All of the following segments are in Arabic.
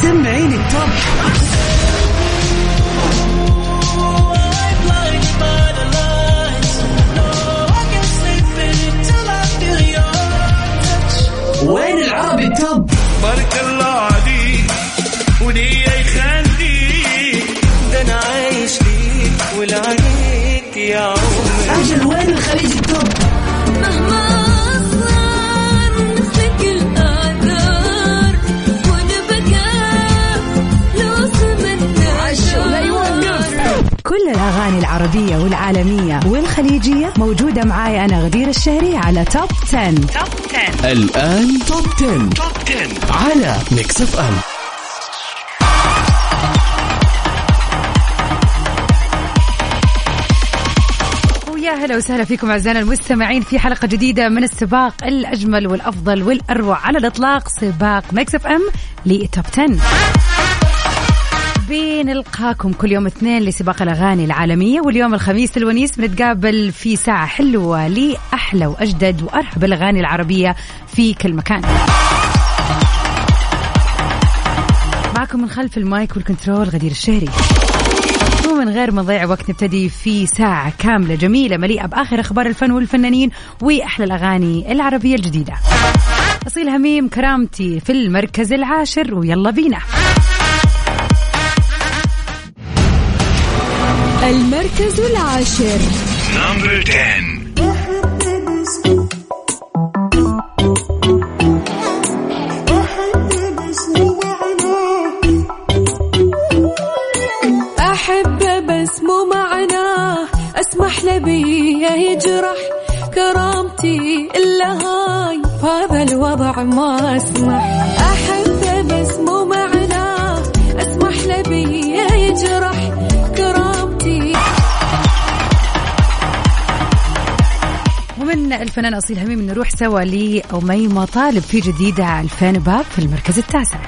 سمعيني ال Top وين العربي ال Top؟ بارك الله عليك ولي يخليك. ده أنا عايش ليك ولعليك يا عمري. أجل وين الخليجي ال Top؟ العربية والعالمية والخليجية موجودة معاي أنا غدير الشهري على Top 10. Top 10 الآن Top 10. Top 10 على Mix FM ويا هلا وسهلا فيكم أعزائنا المستمعين في حلقة جديدة من السباق الأجمل والأفضل والأروع على الإطلاق سباق Mix FM ل Top 10 بنلقاكم كل يوم اثنين لسباق الأغاني العالمية واليوم الخميس الونيس بنتقابل في ساعة حلوة لأحلى وأجدد وأرحب الاغاني العربية في كل مكان. معكم من خلف ال mic وال control غدير الشهري. ومن غير ما نضيع وقت نبتدي في ساعة كاملة جميلة مليئة بآخر أخبار الفن والفنانين وأحلى الأغاني العربية الجديدة. أصيل هميم كرامتي في المركز العاشر ويلا بينا. المركز العاشر. نمبر 10 أحب بس مو معناه أسمح لبي يجرح كرامتي إلا هاي. هذا الوضع ما أسمح. أحب بس مو معناه أسمح لبي يجرح ومن الفنان أصيل هميم نروح سوا لأميمة طالب في جديدة 2000 باب في المركز التاسع.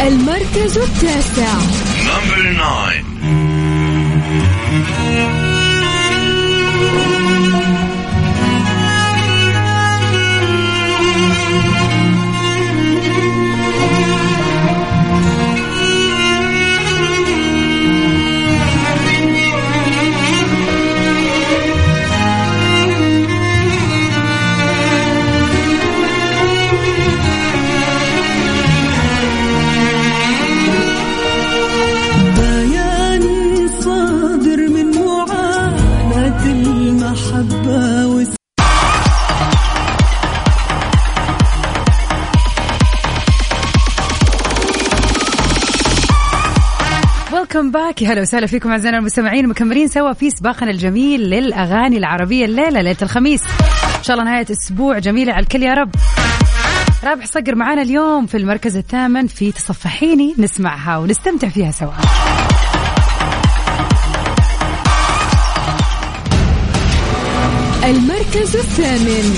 المركز التاسع. ويلكم باك يا هلا وسهلا فيكم أعزائنا المستمعين. مكملين سوا في سباقنا الجميل للأغاني العربية الليلة ليلة الخميس. إن شاء الله نهاية أسبوع جميلة على الكل يا رب. رابح صقر معانا اليوم في المركز الثامن في تصفحيني. نسمعها ونستمتع فيها سوا. المركز الثامن.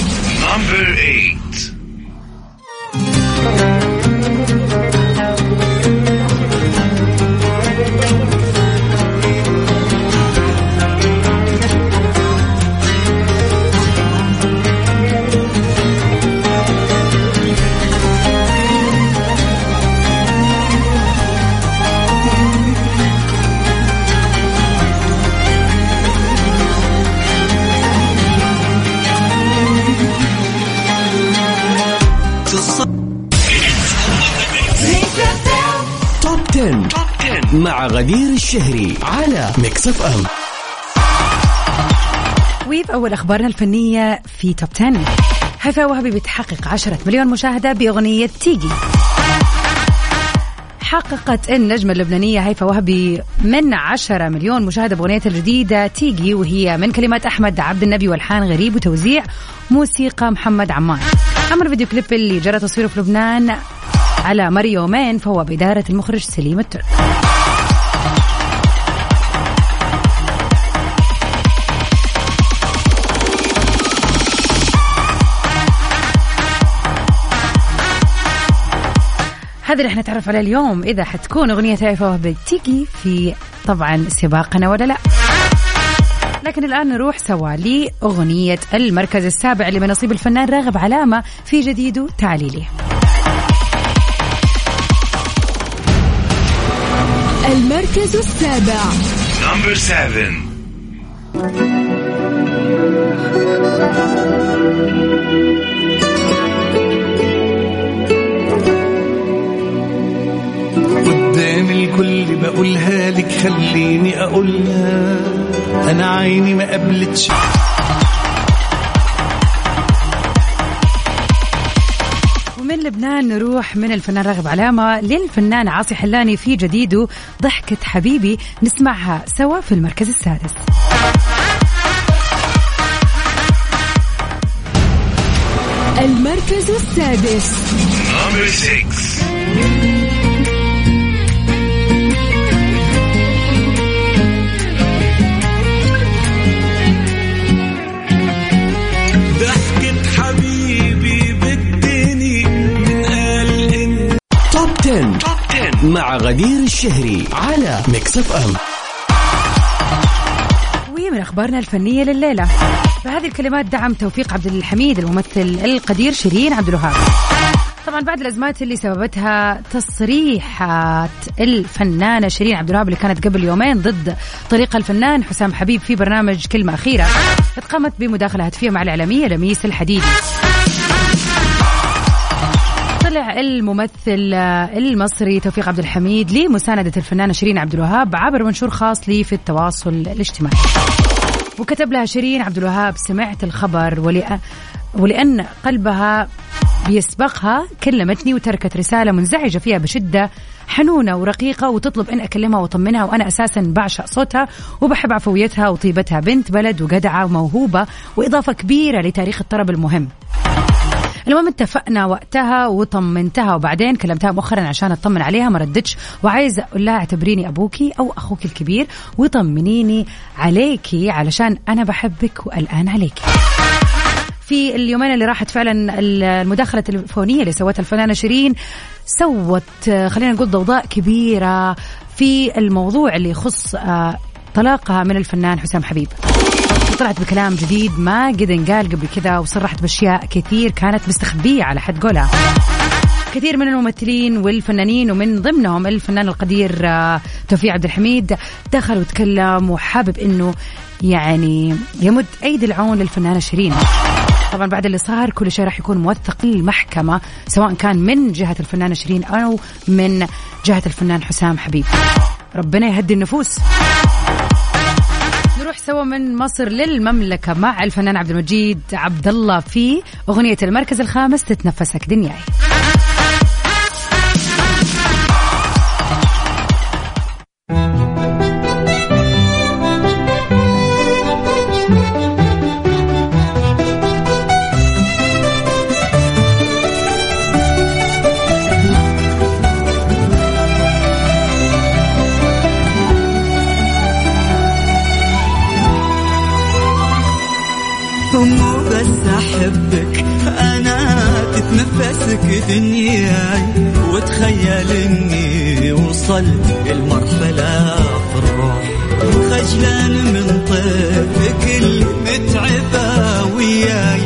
الشهري على Mix FM وفي أول أخبارنا الفنية في Top 10 هيفاء وهبي بتحقق 10 مليون مشاهدة بأغنية تيجي. حققت النجمة اللبنانية هيفاء وهبي من 10 مليون مشاهدة بأغنيتها الجديدة تيجي وهي من كلمات أحمد عبد النبي والحان غريب وتوزيع موسيقى محمد عمان. أما الفيديو كليب اللي جرى تصويره في لبنان على مر يومين فهو بإدارة المخرج سليم الترك. هذا اللي إحنا نتعرف عليه اليوم إذا حتكون أغنية هيفا وهبي تيجي في طبعا سباقنا ولا لا. لكن الآن نروح سوا لأغنية المركز السابع اللي من نصيب الفنان راغب علامة في جديده تعالي لي المركز السابع. Number seven. قدام الكل بقولها لك خليني أقولها. أنا عيني ما قبلتش ومن لبنان نروح من الفنان راغب علامة للفنان عاصي حلاني في جديده ضحكة حبيبي. نسمعها سوا في المركز السادس. المركز السادس. 10. Top 10 مع غدير الشهري على Mix FM ومن أخبارنا الفنية لليلة. بهذه الكلمات دعم توفيق عبد الحميد الممثل القدير شيرين عبد الوهاب. طبعا بعد الأزمات اللي سببتها تصريحات الفنانة شيرين عبد الوهاب اللي كانت قبل يومين ضد طليقها الفنان حسام حبيب في برنامج كلمة أخيرة قامت بمداخلة هاتفية مع الإعلامية لميس الحديدي. طلع الممثل المصري توفيق عبد الحميد لمساندة الفنانة شيرين عبد الوهاب عبر منشور خاص لي في التواصل الاجتماعي. وكتب لها شيرين عبد الوهاب سمعت الخبر ولأ ولأن قلبها بيسبقها كلمتني وتركت رسالة منزعجة فيها بشدة حنونة ورقيقة وتطلب أن أكلمها وأطمنها وأنا أساسا بعشق صوتها وبحب عفويتها وطيبتها. بنت بلد وجدعة وموهوبة وإضافة كبيرة لتاريخ الطرب المهم. المهم اتفقنا وقتها وطمنتها وبعدين كلمتها مؤخرا عشان أطمن عليها ما ردتش. وعايزه أقول لها اعتبريني أبوكي أو أخوك الكبير وطمنيني عليكي علشان أنا بحبك وقلقان عليكي. في اليومين اللي راحت فعلا المداخلة التليفونية اللي سوتها الفنانة شيرين سوت خلينا نقول ضوضاء كبيرة في الموضوع اللي يخص آه، طلاقها من الفنان حسام حبيب. طلعت بكلام جديد ما قد انقال قبل كذا وصرحت بأشياء كثير كانت مستخبية على حد قولها. كثير من الممثلين والفنانين ومن ضمنهم الفنان القدير آه، توفيق عبد الحميد دخل وتكلم وحابب إنه يعني يمد أيدي العون للفنانه شيرين طبعا بعد اللي صار كل شيء راح يكون موثق للمحكمة سواء كان من جهة الفنانه شيرين أو من جهة الفنان حسام حبيب. ربنا يهدي النفوس. نروح سوا من مصر للمملكة مع الفنان عبد المجيد عبد الله في أغنية المركز الخامس تتنفسك دنياي. مو بس أحبك. أنا تتنفسك دنياي وتخيل إني وصلت المرحلة في الروح خجلان من طيفك اللي متعبة وياي.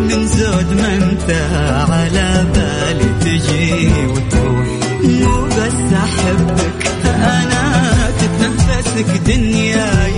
من زود ما أنت على بالي تجي وتروح. مو بس أحبك أنا تتنفسك دنياي.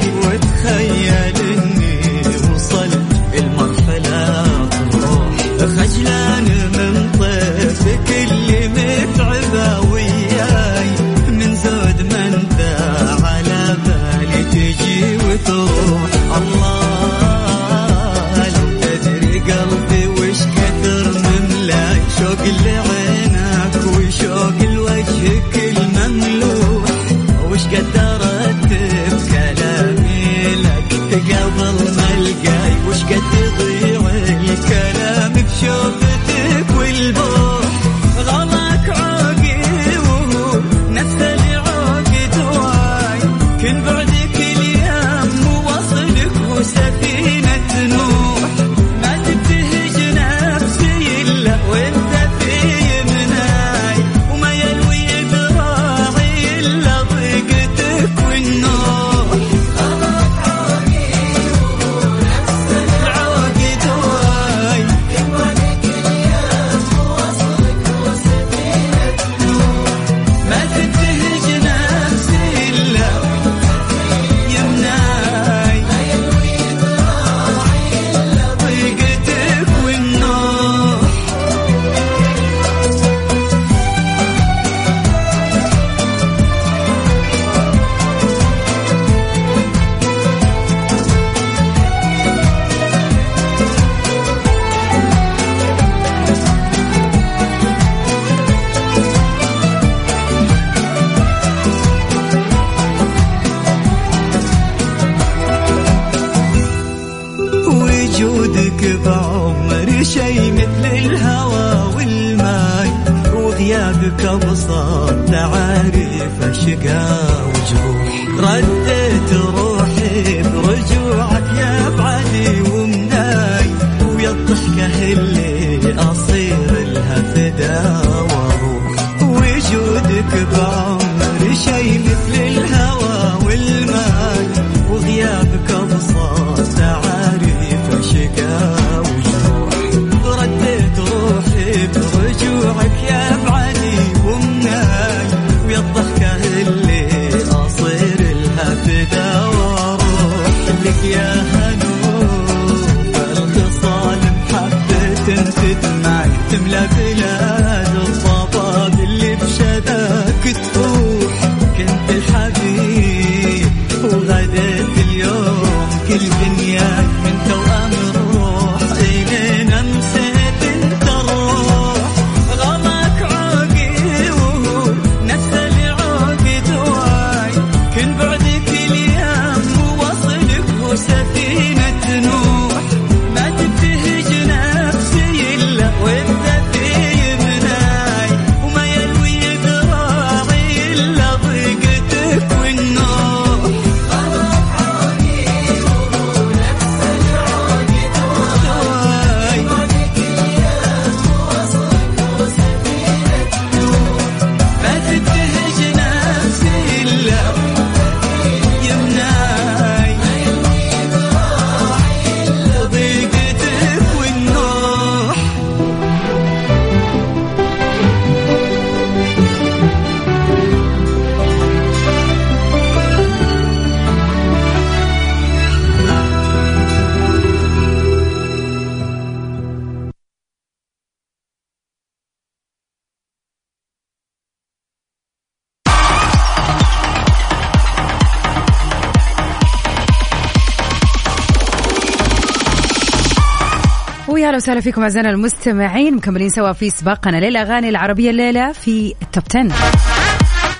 وسهلا فيكم أعزائنا المستمعين مكملين سوا في سباقنا. للاغاني العربية الليلة في التوب 10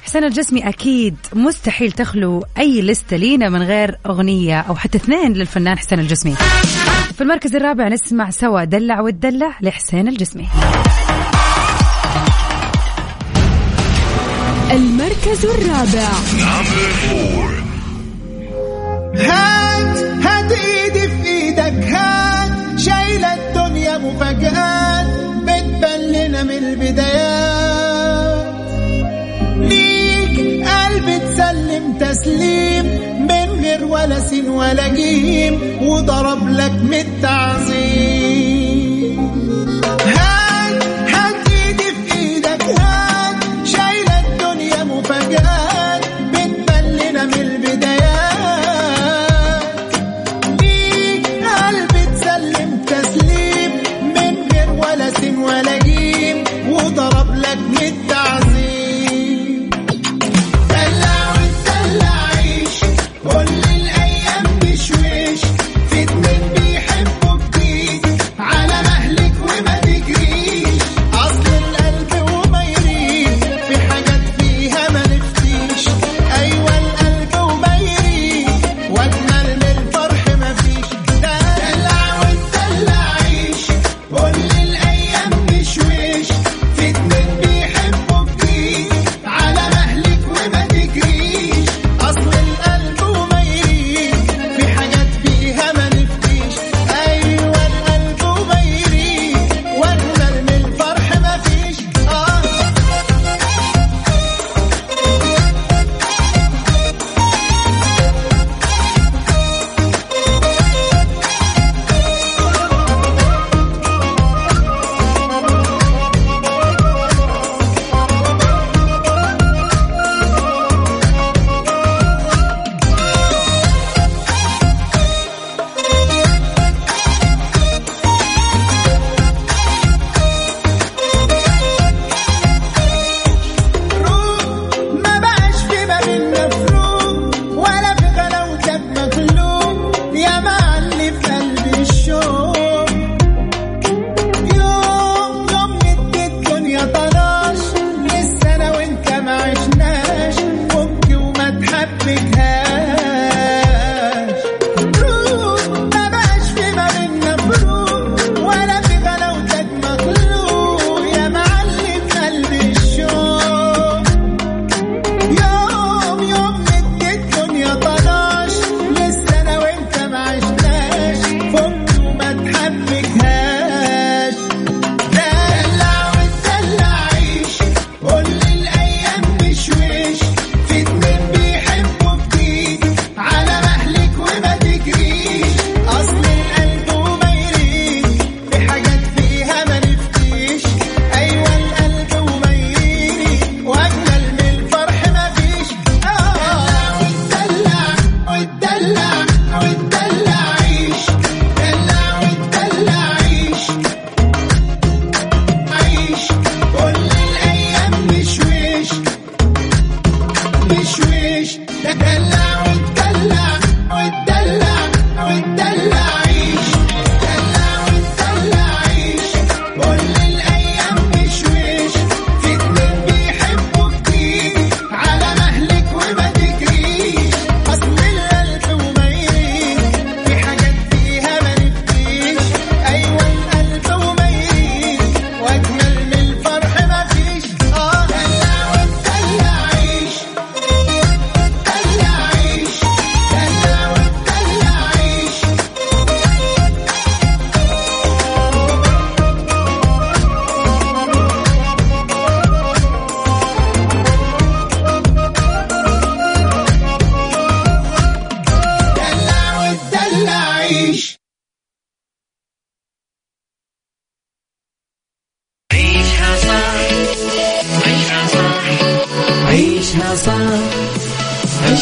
حسين الجسمي أكيد مستحيل تخلو أي لستة لينا من غير أغنية أو حتى اثنين للفنان حسين الجسمي. في المركز الرابع نسمع سوا دلع وتدلع لحسين الجسمي. المركز الرابع. ولس ولجيم وضرب لك من التعظيم.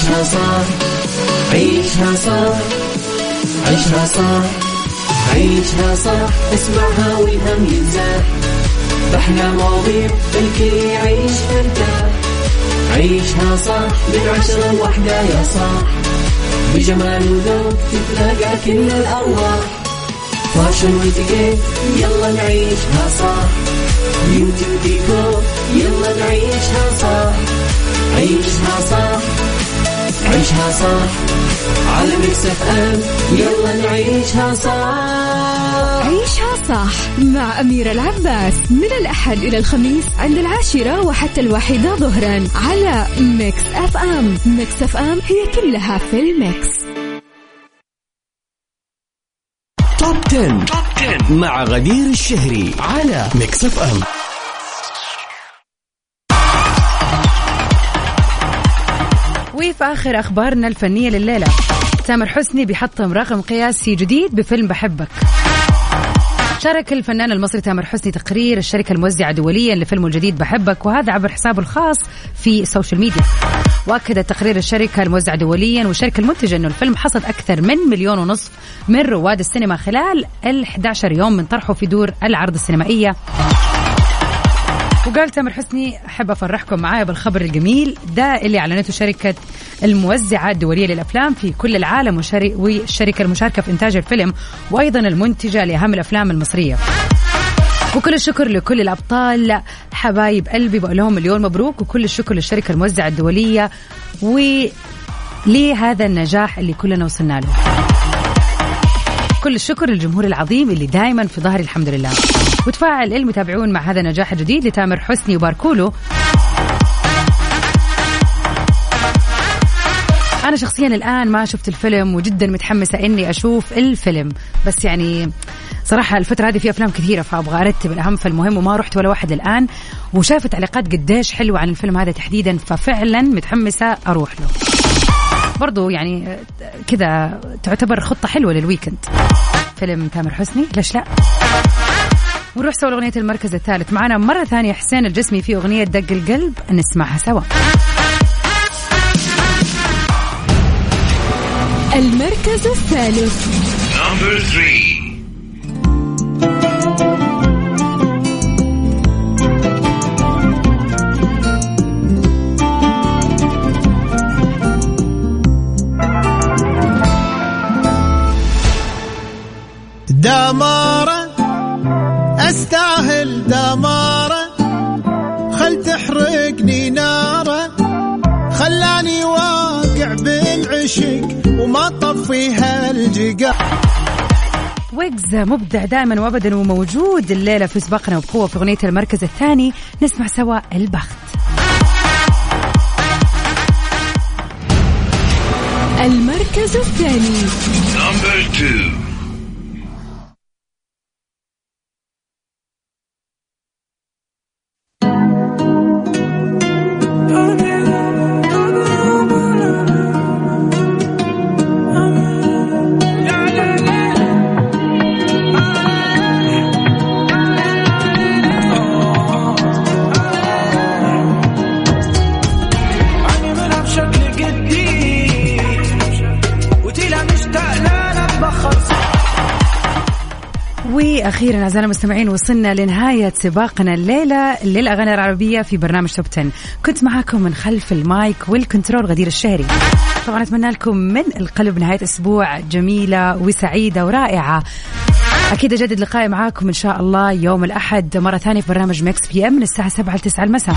عيشها صح عيشها صح عيشها صح عيشها صح اسمعها والهم ينزاح باحلى مواضيع الكل يعيش مرتاح عيشها صح من عشرة لوحدة يا صاح. بجمال وذوق تتلاقى كل الأرواح. فاشل واتيكيت يلا نعيشها صح بيوتي وديكور يلا نعيشها صح عيشها صح عيشها صح. على Mix FM يلا نعيشها صح. عيشها صح مع أميرة العباس. من الأحد إلى الخميس عند العاشرة وحتى الواحدة ظهرا على Mix FM Mix FM هي كلها في ال mix. Top 10. مع غدير الشهري على Mix FM وفي آخر أخبارنا الفنية لليلة؟ تامر حسني بيحطم رقم قياسي جديد بفيلم بحبك. شارك الفنان المصري تامر حسني تقرير الشركة الموزعة دوليا لفيلمه الجديد بحبك وهذا عبر حسابه الخاص في ال social media واكد تقرير الشركة الموزعة دوليا والشركة المنتجة إنه الفيلم حصد أكثر من مليون ونصف من رواد السينما خلال ال 11 يوم من طرحه في دور العرض السينمائية. وقال تامر حسني أحب أفرحكم معايا بالخبر الجميل ده اللي أعلنته شركة الموزعة الدولية للأفلام في كل العالم والشركة المشاركة في إنتاج الفيلم وأيضا المنتجة لأهم الأفلام المصرية. وكل الشكر لكل الأبطال حبايب قلبي بقول لهم مليون مبروك وكل الشكر للشركة الموزعة الدولية ولهذا النجاح اللي كلنا وصلنا له. كل الشكر للجمهور العظيم اللي دائما في ظهري الحمد لله. وتفاعل المتابعون مع هذا النجاح الجديد لتامر حسني وباركولو أنا شخصيا الآن ما شفت الفيلم وجدا متحمسة إني أشوف الفيلم. بس يعني صراحة الفترة هذه في أفلام كثيرة فأبغى أرتب الأهم فالمهم وما رحت ولا واحد الآن. وشافت تعليقات قديش حلوة عن الفيلم هذا تحديدا ففعلا متحمسة أروح له. برضو يعني كذا تعتبر خطة حلوة للويكند فيلم تامر حسني ليش لا؟ ونروح سوا لأغنية المركز الثالث. معنا مرة ثانية حسين الجسمي في أغنية دق القلب نسمعها سوا. المركز الثالث. Number three. وما طفيها الجقا ويجز مبدع دائما وابدا وموجود الليلة في سباقنا وبقوة في أغنية المركز الثاني. نسمع سوا البخت. المركز الثاني. وأخيرا اعزائنا المستمعين وصلنا لنهاية سباقنا الليلة للأغاني العربية في برنامج Top 10 كنت معاكم من خلف ال mic وال control غدير الشهري. طبعا أتمنى لكم من القلب نهاية أسبوع جميلة وسعيدة ورائعة. أكيد أجدد لقائي معاكم إن شاء الله يوم الأحد مرة ثانية في برنامج Mix PM من الساعة 7 ل 9 المساء.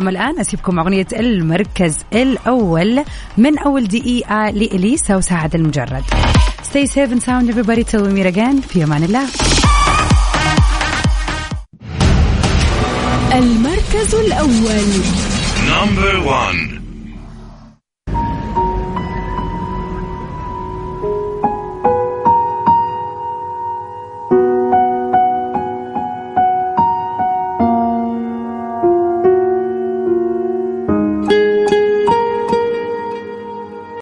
أما الآن أسيبكم أغنية المركز الأول من أول دقيقة لإليسا وسعد المجرد. Stay safe and sound everybody till we meet again. في أمان الله. المركز الأول Number one.